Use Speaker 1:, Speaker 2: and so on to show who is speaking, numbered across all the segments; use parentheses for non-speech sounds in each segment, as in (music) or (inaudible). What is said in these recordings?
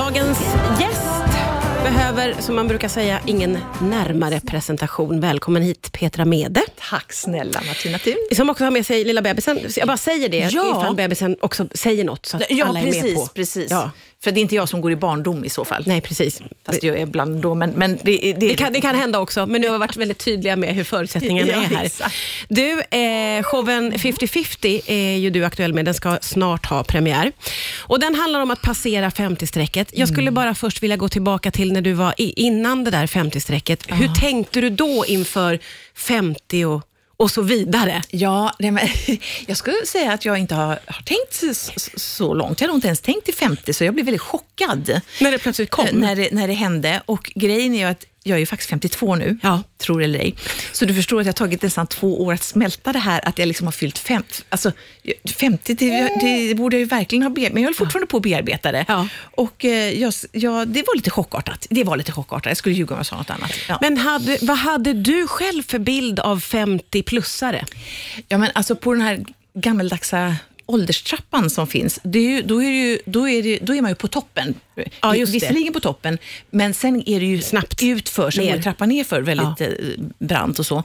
Speaker 1: Dagens gäst behöver, som man brukar säga, ingen närmare presentation. Välkommen hit Petra Mede.
Speaker 2: Tack snälla Martina Thun.
Speaker 1: Som också har med sig lilla bebisen. Jag bara säger det
Speaker 2: Ja.
Speaker 1: ifall bebisen också säger något så att
Speaker 2: Ja,
Speaker 1: alla är med
Speaker 2: precis.
Speaker 1: på.
Speaker 2: precis.
Speaker 1: Ja.
Speaker 2: För det är inte jag som går i barndom i så fall.
Speaker 1: Nej, precis.
Speaker 2: Fast jag är ibland då, men, men det, det,
Speaker 1: Det kan, det kan hända också, men nu har vi varit väldigt tydliga med hur förutsättningarna (laughs)
Speaker 2: Ja,
Speaker 1: är här.
Speaker 2: exakt.
Speaker 1: Du, eh, showen 50-50 är ju du aktuell med. Den ska snart ha premiär. Och Den handlar om att passera 50-strecket. Jag skulle
Speaker 2: Mm.
Speaker 1: bara först vilja gå tillbaka till när du var i, innan det där 50-strecket. Hur tänkte du då inför 50 och, och så vidare?
Speaker 2: Ja, nej, men, (laughs) jag skulle säga att jag inte har, har tänkt så, så- långt. Jag har nog inte ens tänkt till 50, så jag blev väldigt chockad
Speaker 1: När det plötsligt kom?
Speaker 2: eh, när, det, när det hände. Och grejen är ju att jag är ju faktiskt 52 nu,
Speaker 1: Ja.
Speaker 2: tror eller ej. Så du förstår att det har tagit nästan två år att smälta det här, att jag liksom har fyllt fem, alltså, 50. Det, det borde jag ju verkligen ha bearbetat, men jag håller fortfarande på att bearbeta det.
Speaker 1: Ja.
Speaker 2: Och eh, jag, jag, det var lite chockartat. Det var lite chockartat. Jag skulle ljuga om jag sa något annat. Ja.
Speaker 1: Men hade, vad hade du själv för bild av 50-plussare?
Speaker 2: Ja, men alltså på den här gammeldagsa ålderstrappan som finns, det är ju, då, är ju, då, är det, då är man ju på toppen.
Speaker 1: Ja, just.
Speaker 2: Visserligen på toppen, men sen är det ju
Speaker 1: Snabbt
Speaker 2: utför, så
Speaker 1: ner.
Speaker 2: går trappan nerför väldigt eh, brant och så.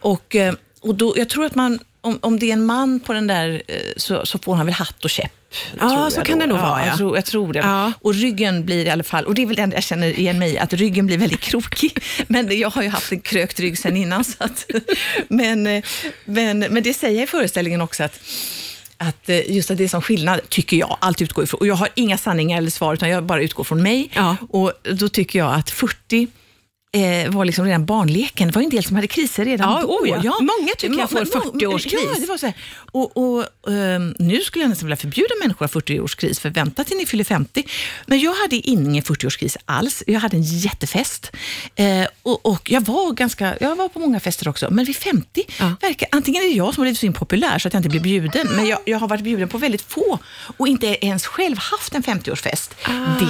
Speaker 2: Och, eh, och då, jag tror att man, om, om det är en man på den där, eh, så, så får han väl hatt och käpp.
Speaker 1: Ja, så kan
Speaker 2: då.
Speaker 1: det nog vara, ja.
Speaker 2: Jag tror, jag tror det.
Speaker 1: Ja.
Speaker 2: Och ryggen blir i alla fall, och det är väl det enda jag känner igen mig att ryggen blir väldigt krokig. (laughs) Men jag har ju haft en krökt rygg sedan innan. Så att, (laughs) men, men, men det säger jag i föreställningen också att att eh, just att det är som skillnad, tycker jag, allt utgår ifrån. Och jag har inga sanningar eller svar, utan jag bara utgår från mig.
Speaker 1: Ja.
Speaker 2: Och då tycker jag att 40 eh, var liksom redan barnleken. Det var en del som hade kriser redan
Speaker 1: Ja,
Speaker 2: då.
Speaker 1: oh ja. Många tycker jag får
Speaker 2: Men-
Speaker 1: 40-årskris.
Speaker 2: Ja, det var så här. Och, och, ehm, nu skulle jag nästan vilja förbjuda människor att ha 40-årskris, för vänta till ni fyller 50. Men jag hade ingen 40-årskris alls. Jag hade en jättefest. Eh, och, och jag var ganska, jag var på många fester också, men vid 50
Speaker 1: Ja.
Speaker 2: verkar, antingen är det jag som har blivit så impopulär så att jag inte blir bjuden, men jag, jag har varit bjuden på väldigt få och inte ens själv haft en 50-årsfest.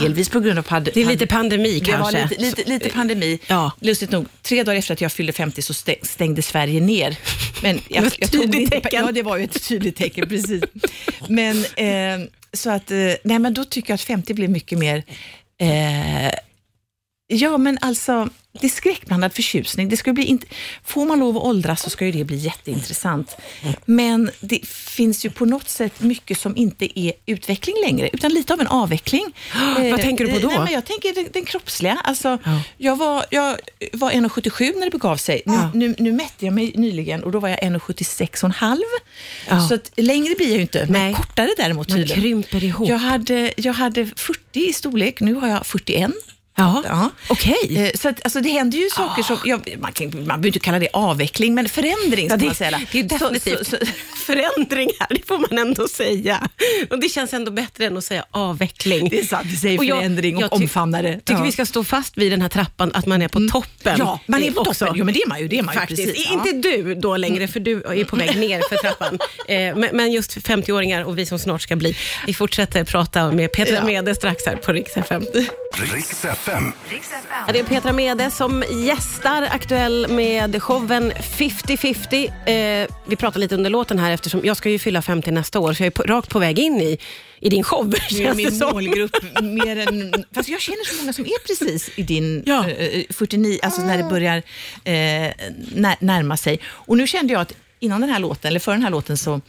Speaker 2: Delvis på grund av
Speaker 1: Ah. Det är lite pandemi
Speaker 2: det var
Speaker 1: kanske.
Speaker 2: lite, lite, lite pandemi.
Speaker 1: Ja.
Speaker 2: Lustigt nog, tre dagar efter att jag fyllde 50 så stä- stängde Sverige ner. Men (laughs) jag,
Speaker 1: var ett
Speaker 2: jag tog
Speaker 1: tydligt
Speaker 2: inte-
Speaker 1: tecken.
Speaker 2: Ja, det var ju ett tydligt tecken, precis. Men, eh, så att, eh, nej, men då tycker jag att 50 blir mycket mer eh, Ja, men alltså, det är skräckblandad förtjusning. Det ska bli inte, får man lov att åldras så ska ju det bli jätteintressant. Men det finns ju på något sätt mycket som inte är utveckling längre, utan lite av en avveckling. (gasps)
Speaker 1: Vad tänker du på då?
Speaker 2: Nej, men jag tänker den, den kroppsliga. Alltså,
Speaker 1: Ja.
Speaker 2: jag, var, jag var 1,77 när det begav sig. Nu,
Speaker 1: Ja.
Speaker 2: nu, nu mätte jag mig nyligen och då var jag 1,76,5.
Speaker 1: Ja.
Speaker 2: Så att, längre blir jag ju inte,
Speaker 1: Nej.
Speaker 2: men kortare däremot
Speaker 1: Man
Speaker 2: tydligen.
Speaker 1: krymper ihop.
Speaker 2: Jag hade, jag hade 40 i storlek, nu har jag 41.
Speaker 1: Ja,
Speaker 2: Ja.
Speaker 1: okej.
Speaker 2: Eh, Så att, alltså, det händer ju saker som, ja, man, kan, man behöver inte kalla det avveckling, men förändring
Speaker 1: Ja,
Speaker 2: ska
Speaker 1: det,
Speaker 2: man säga.
Speaker 1: det är definitivt
Speaker 2: Så, så,
Speaker 1: förändringar, det får man ändå säga. Och Det känns ändå bättre än att säga avveckling.
Speaker 2: det är sant, vi säger
Speaker 1: Och jag-
Speaker 2: förändring och
Speaker 1: jag ty-
Speaker 2: omfamnar det.
Speaker 1: tycker
Speaker 2: Ja.
Speaker 1: vi ska stå fast vid den här trappan, att man är på toppen.
Speaker 2: Ja, man är
Speaker 1: Eh,
Speaker 2: på
Speaker 1: också.
Speaker 2: toppen. Jo, men det är man ju. Det är man ju
Speaker 1: Faktiskt.
Speaker 2: precis, ja.
Speaker 1: Inte du då längre, för du är på väg ner för trappan. (laughs) Eh, men, men just 50-åringar och vi som snart ska bli. Vi fortsätter prata med Petra
Speaker 2: Ja.
Speaker 1: Mede strax här på Rix FM.
Speaker 3: Riks FM.
Speaker 1: Ja, Det är Petra Mede som gästar aktuell med showen 50-50. Eh, vi pratar lite under låten här eftersom jag ska ju fylla 50 nästa år, så jag är på, rakt på väg in i, i din show. (laughs)
Speaker 2: Nu är min
Speaker 1: som.
Speaker 2: målgrupp mer än... Fast jag känner så många som är precis i din
Speaker 1: Ja.
Speaker 2: eh, 49, alltså när det börjar eh, när, närma sig. Och nu kände jag att innan den här låten, eller för den här låten, så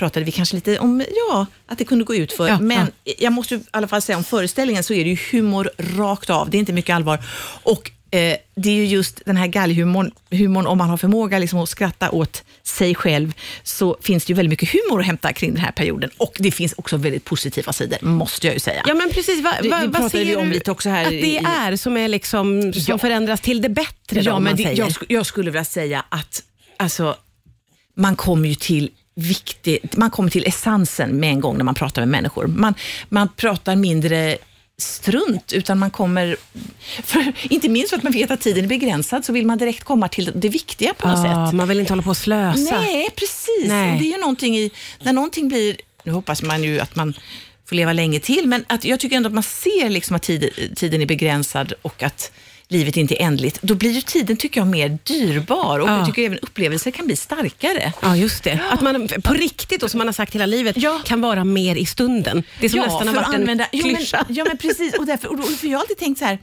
Speaker 2: pratade vi kanske lite om, ja, att det kunde gå ut för.
Speaker 1: Ja,
Speaker 2: Men jag måste i alla fall säga om föreställningen så är det ju humor rakt av. Det är inte mycket allvar. Och eh, det är ju just den här galghumorn, humorn, om man har förmåga liksom att skratta åt sig själv, så finns det ju väldigt mycket humor att hämta kring den här perioden. Och det finns också väldigt positiva sidor, måste jag ju säga.
Speaker 1: Ja men precis, va,
Speaker 2: Det-
Speaker 1: va,
Speaker 2: det
Speaker 1: vad
Speaker 2: pratade
Speaker 1: ser
Speaker 2: vi om lite också här
Speaker 1: att det är som, är liksom, som
Speaker 2: Ja.
Speaker 1: förändras till det bättre då,
Speaker 2: Ja,
Speaker 1: om
Speaker 2: men
Speaker 1: man
Speaker 2: det,
Speaker 1: säger?
Speaker 2: jag, jag skulle vilja säga att alltså, man kommer ju till viktig, man kommer till essensen med en gång när man pratar med människor. Man, man pratar mindre strunt, utan man kommer... För, inte minst för att man vet att tiden är begränsad, så vill man direkt komma till det viktiga på något
Speaker 1: Ja,
Speaker 2: sätt.
Speaker 1: man vill inte hålla på och slösa.
Speaker 2: Nej, precis.
Speaker 1: Nej.
Speaker 2: Det är ju någonting i... När någonting blir... Nu hoppas man ju att man får leva länge till, men att jag tycker ändå att man ser liksom att tid, tiden är begränsad och att livet inte är ändligt, då blir ju tiden, tycker jag, mer dyrbar och
Speaker 1: Ja.
Speaker 2: jag tycker även upplevelser kan bli starkare.
Speaker 1: Ja, just det. Att man på riktigt, och som man har sagt hela livet,
Speaker 2: Ja.
Speaker 1: kan vara mer i stunden. Det som nästan har varit en klyscha.
Speaker 2: ja, men precis. Och därför, och då, för jag har alltid tänkt så här,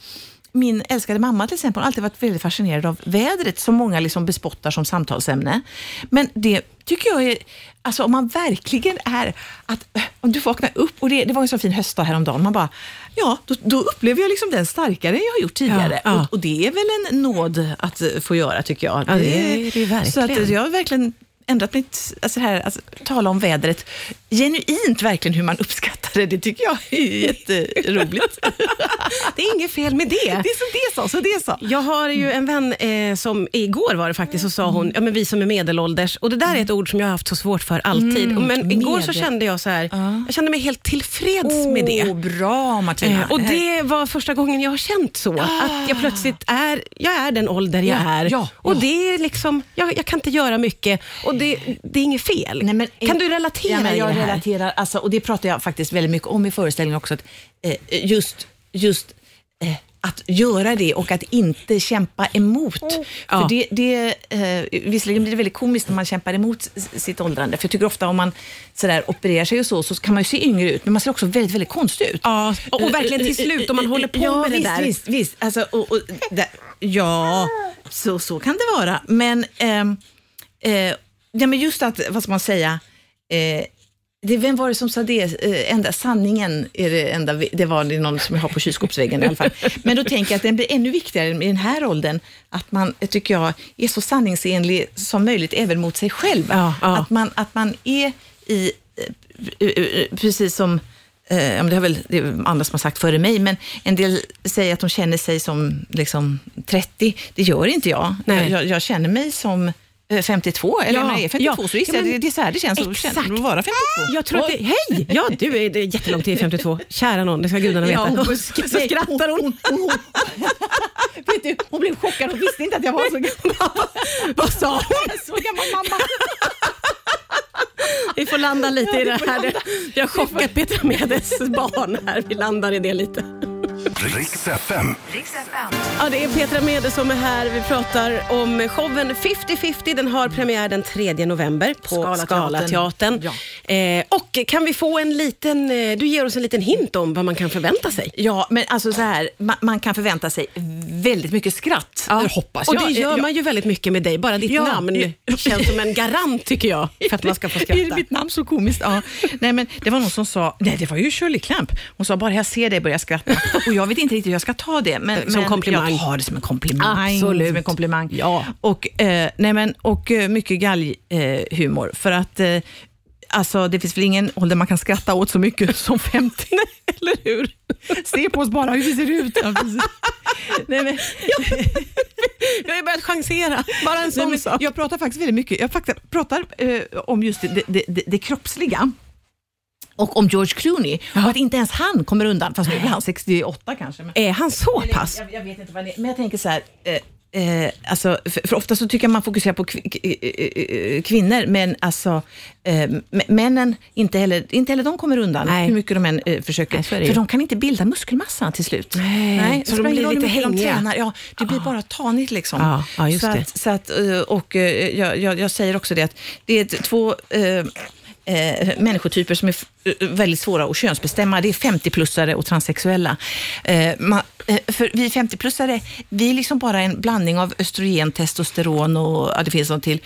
Speaker 2: min älskade mamma till exempel har alltid varit väldigt fascinerad av vädret som många liksom bespottar som samtalsämne. Men det tycker jag är, alltså om man verkligen är, att om du vaknar upp och det, det var en så fin höstdag häromdagen, man bara, ja, då, då upplever jag liksom den starkare än jag har gjort tidigare.
Speaker 1: Ja, ja.
Speaker 2: Och, och det är väl en nåd att få göra tycker jag.
Speaker 1: Ja, det är det verkligen.
Speaker 2: Så att jag har verkligen ändrat mitt, alltså här, alltså, tala om vädret, genuint verkligen hur man uppskattar det, det tycker jag är (laughs) jätteroligt.
Speaker 1: Det är inget fel med det.
Speaker 2: Det är som det sa, så det sa.
Speaker 1: Jag har ju en vän eh, som igår var det faktiskt, så sa hon, ja men vi som är medelålders, och det där är ett ord som jag har haft så svårt för alltid.
Speaker 2: Mm,
Speaker 1: men igår så kände jag så här,
Speaker 2: Ja.
Speaker 1: jag kände mig helt tillfreds med det.
Speaker 2: Bra Martina.
Speaker 1: Eh, och det var första gången jag har känt så, att jag plötsligt är, jag är den ålder jag
Speaker 2: Ja,
Speaker 1: är.
Speaker 2: ja,
Speaker 1: och
Speaker 2: ja.
Speaker 1: det är liksom, jag, jag kan inte göra mycket och det, det är inget fel.
Speaker 2: Nej, men-
Speaker 1: kan du relatera
Speaker 2: ja, men
Speaker 1: i
Speaker 2: jag
Speaker 1: det
Speaker 2: relaterar, alltså, och det pratar jag faktiskt väldigt mycket om i föreställningen också, att, eh, just, just eh, att göra det och att inte kämpa emot.
Speaker 1: Ja.
Speaker 2: För det, det, eh, visserligen blir det väldigt komiskt när man kämpar emot sitt åldrande, för jag tycker ofta om man sådär, opererar sig och så, så kan man ju se yngre ut, men man ser också väldigt, väldigt konstig ut.
Speaker 1: Ja, och, och verkligen till slut om man håller på
Speaker 2: ja,
Speaker 1: med det
Speaker 2: visst,
Speaker 1: där.
Speaker 2: Visst, visst. Alltså, och, och, där, ja, så, så kan det vara. Men, ehm, eh, ja, men just att, vad ska man säga, eh, det, vem var det som sa det? Eh, enda sanningen är det enda, det var det någon som jag har på kylskåpsväggen i alla fall. Men då tänker jag att den blir ännu viktigare i den här åldern, att man, eh, tycker jag, är så sanningsenlig som möjligt även mot sig själv.
Speaker 1: Ja, ja.
Speaker 2: Att, man, att man är i, eh, precis som Eh, det har väl det är andra som har sagt före mig, men en del säger att de känner sig som liksom, 30. Det gör inte jag.
Speaker 1: Nej.
Speaker 2: Jag, jag känner mig som 52, eller
Speaker 1: Ja,
Speaker 2: är 52
Speaker 1: ja.
Speaker 2: så gissar
Speaker 1: Ja, men-
Speaker 2: det, är så här det känns
Speaker 1: Exakt.
Speaker 2: att vara 52.
Speaker 1: Jag tror att det, hej! Ja, du är det är jättelångt till 52. Kära någon, det ska gudarna veta.
Speaker 2: Ja, hon- (laughs)
Speaker 1: Och så skrattar hon. (laughs)
Speaker 2: Vet du, hon blev chockad, hon visste inte att jag var så gammal. (laughs)
Speaker 1: Vad sa hon?
Speaker 2: Så gammal mamma.
Speaker 1: Vi får landa lite
Speaker 2: Ja,
Speaker 1: i det här. Vi har chockat Petra Medes barn här. Vi landar i det lite.
Speaker 3: Riks FM.
Speaker 1: Ja, det är Petra Mede som är här. Vi pratar om showen 50-50. Den har premiär den 3 november på
Speaker 2: Scalateatern.
Speaker 1: Scalateatern. Eh, och kan vi få en liten, eh, du ger oss en liten hint om vad man kan förvänta sig.
Speaker 2: Ja, men alltså så här, man, man kan förvänta sig väldigt mycket skratt. Eller hoppas
Speaker 1: och
Speaker 2: jag.
Speaker 1: det gör
Speaker 2: Jag-
Speaker 1: man ju väldigt mycket med dig. Bara ditt
Speaker 2: Ja,
Speaker 1: namn
Speaker 2: ja.
Speaker 1: känns som en garant tycker jag för att man ska få (laughs)
Speaker 2: Är
Speaker 1: skratta.
Speaker 2: mitt namn så komiskt? Ja. Nej, men det var någon som sa, nej det var ju Shirley Clamp. Hon sa, bara jag ser dig börjar jag skratta. Och jag vet inte riktigt hur jag ska ta det. Men,
Speaker 1: Som
Speaker 2: men
Speaker 1: komplimang.
Speaker 2: Jag tar det som en komplimang.
Speaker 1: Absolut.
Speaker 2: Som en komplimang.
Speaker 1: Ja.
Speaker 2: Och, eh, nej, men, och eh, mycket galghumor. Eh, för att eh, Alltså, det finns väl ingen ålder man kan skratta åt så mycket (laughs) som 50, eller hur? Se på oss bara hur vi ser ut. (laughs) Ja. Nej, men, (laughs)
Speaker 1: Jag har ju börjat chansera. Bara en
Speaker 2: Nej,
Speaker 1: sån
Speaker 2: men
Speaker 1: sak.
Speaker 2: jag pratar faktiskt väldigt mycket jag faktiskt pratar, eh, om just det, det, det, det kroppsliga och om George Clooney och att inte ens han kommer undan, fast nu är han 68 kanske. Men,
Speaker 1: Är han så pass?
Speaker 2: jag, jag vet inte vad det är, men jag tänker så här, eh, Eh, alltså, för, för ofta så tycker jag man fokuserar på k- eh, eh, kvinnor, men alltså, eh, männen, inte heller, inte heller de kommer undan,
Speaker 1: Nej.
Speaker 2: hur mycket de än eh, försöker.
Speaker 1: Nej, så
Speaker 2: för de kan inte bilda muskelmassa till slut.
Speaker 1: Nej, så
Speaker 2: det
Speaker 1: de blir lite
Speaker 2: de
Speaker 1: hängiga.
Speaker 2: tränar. Ja, det blir bara tanigt liksom.
Speaker 1: Ja, just
Speaker 2: så
Speaker 1: det.
Speaker 2: Att, så att, eh, och eh, jag, jag, jag säger också det att det är två eh, eh, människotyper som är eh, väldigt svåra att könsbestämma. Det är 50-plussare och transsexuella. Eh, man, eh, för vi 50-plussare, vi är liksom bara en blandning av östrogen, testosteron och ja, det finns något till.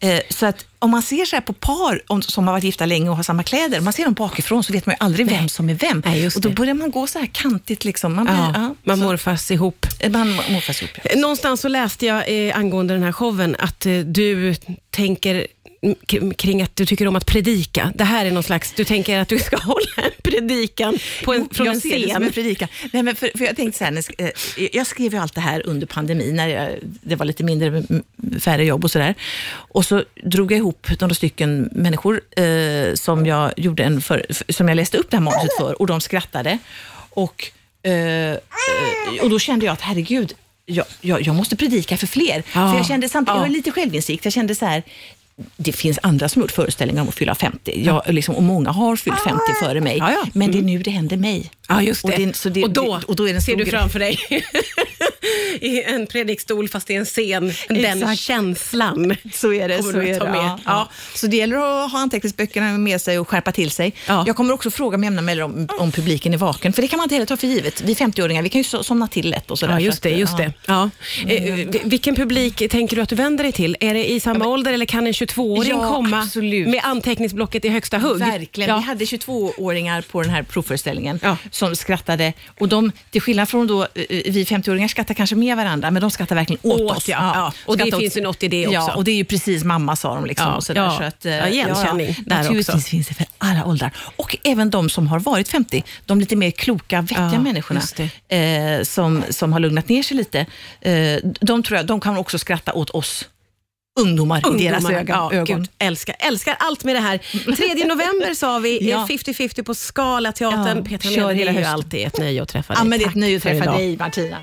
Speaker 2: Eh, så att om man ser så här på par om, som har varit gifta länge och har samma kläder, om man ser dem bakifrån så vet man ju aldrig vem som är vem.
Speaker 1: Nej,
Speaker 2: och då börjar man gå så här kantigt. Liksom. Man, blir,
Speaker 1: Ja,
Speaker 2: ja,
Speaker 1: man
Speaker 2: så-
Speaker 1: morfas ihop.
Speaker 2: man morfas ihop. Ja.
Speaker 1: Någonstans så läste jag eh, angående den här showen att eh, du tänker kring att du tycker om att predika. Det här är någon slags, du tänker att du ska (laughs) hålla en predikan på en, från
Speaker 2: jag
Speaker 1: en
Speaker 2: ser det som
Speaker 1: scen.
Speaker 2: en predikan. Nej, men för, för jag tänkte så här, jag eh, jag skrev ju allt det här under pandemin, när jag, det var lite mindre, färre jobb och sådär. Och så drog jag ihop några stycken människor eh, som, jag gjorde en för, som jag läste upp det här manuset för och de skrattade. Och, eh, eh, och då kände jag att herregud, jag, jag, jag måste predika för fler.
Speaker 1: Ja.
Speaker 2: För jag kände samtidigt,
Speaker 1: Ja.
Speaker 2: jag har lite självinsikt, jag kände så här, det finns andra som gjort föreställningar om att fylla 50. Jag, liksom, och många har fyllt 50 före mig.
Speaker 1: Ja, ja.
Speaker 2: Men det är nu det händer mig.
Speaker 1: Ja, just det.
Speaker 2: Och, det, det,
Speaker 1: och då,
Speaker 2: och då är det en
Speaker 1: ser du framför dig (laughs) (laughs) i en predikstol fast i en scen. Den
Speaker 2: Exakt.
Speaker 1: känslan.
Speaker 2: Så är det. Så, är det.
Speaker 1: med?
Speaker 2: Ja,
Speaker 1: Ja.
Speaker 2: så det gäller att ha anteckningsböckerna med sig och skärpa till sig.
Speaker 1: Ja.
Speaker 2: Jag kommer också fråga med jämna mellanrum om, om publiken är vaken, för det kan man inte heller ta för givet. Vi 50-åringar, vi kan ju so- somna till lätt och sådär.
Speaker 1: Ja, just det. Just det. Ja. Eh, vi- vilken publik tänker du att du vänder dig till? Är det i samma ålder eller kan en 22-åring
Speaker 2: Ja,
Speaker 1: komma
Speaker 2: absolut.
Speaker 1: med anteckningsblocket i högsta hugg?
Speaker 2: Verkligen. Vi hade 22-åringar på den här provföreställningen som skrattade. Och de, till skillnad från då, eh, vi 50-åringar skrattar kanske med varandra, men de skrattar verkligen åt,
Speaker 1: Åt,
Speaker 2: oss.
Speaker 1: ja. Ja. Och det
Speaker 2: Skrattar
Speaker 1: finns ju något i det också.
Speaker 2: Ja, och det är ju precis mamma sa de. Liksom,
Speaker 1: Ja,
Speaker 2: och sådär,
Speaker 1: ja.
Speaker 2: så att, eh,
Speaker 1: Ja, igenkänning där
Speaker 2: Naturligtvis
Speaker 1: också.
Speaker 2: finns det för alla åldrar. Och även de som har varit 50, de lite mer kloka, vettiga
Speaker 1: Ja,
Speaker 2: människorna eh, som, som har lugnat ner sig lite. Eh, de tror jag, de kan också skratta åt oss ungdomar, i deras
Speaker 1: Ungdomar.
Speaker 2: ögon.
Speaker 1: Ja,
Speaker 2: ögon.
Speaker 1: Gud, älskar, älskar allt med det här. 3 november sa vi, (laughs)
Speaker 2: Ja.
Speaker 1: eh, 50-50 på Scalateatern.
Speaker 2: Ja,
Speaker 1: Petra
Speaker 2: kör
Speaker 1: det
Speaker 2: hela
Speaker 1: är ju
Speaker 2: hösten.
Speaker 1: alltid ett nöje att träffa dig.
Speaker 2: Ja, men det är ett nöje att träffa dig, Martina.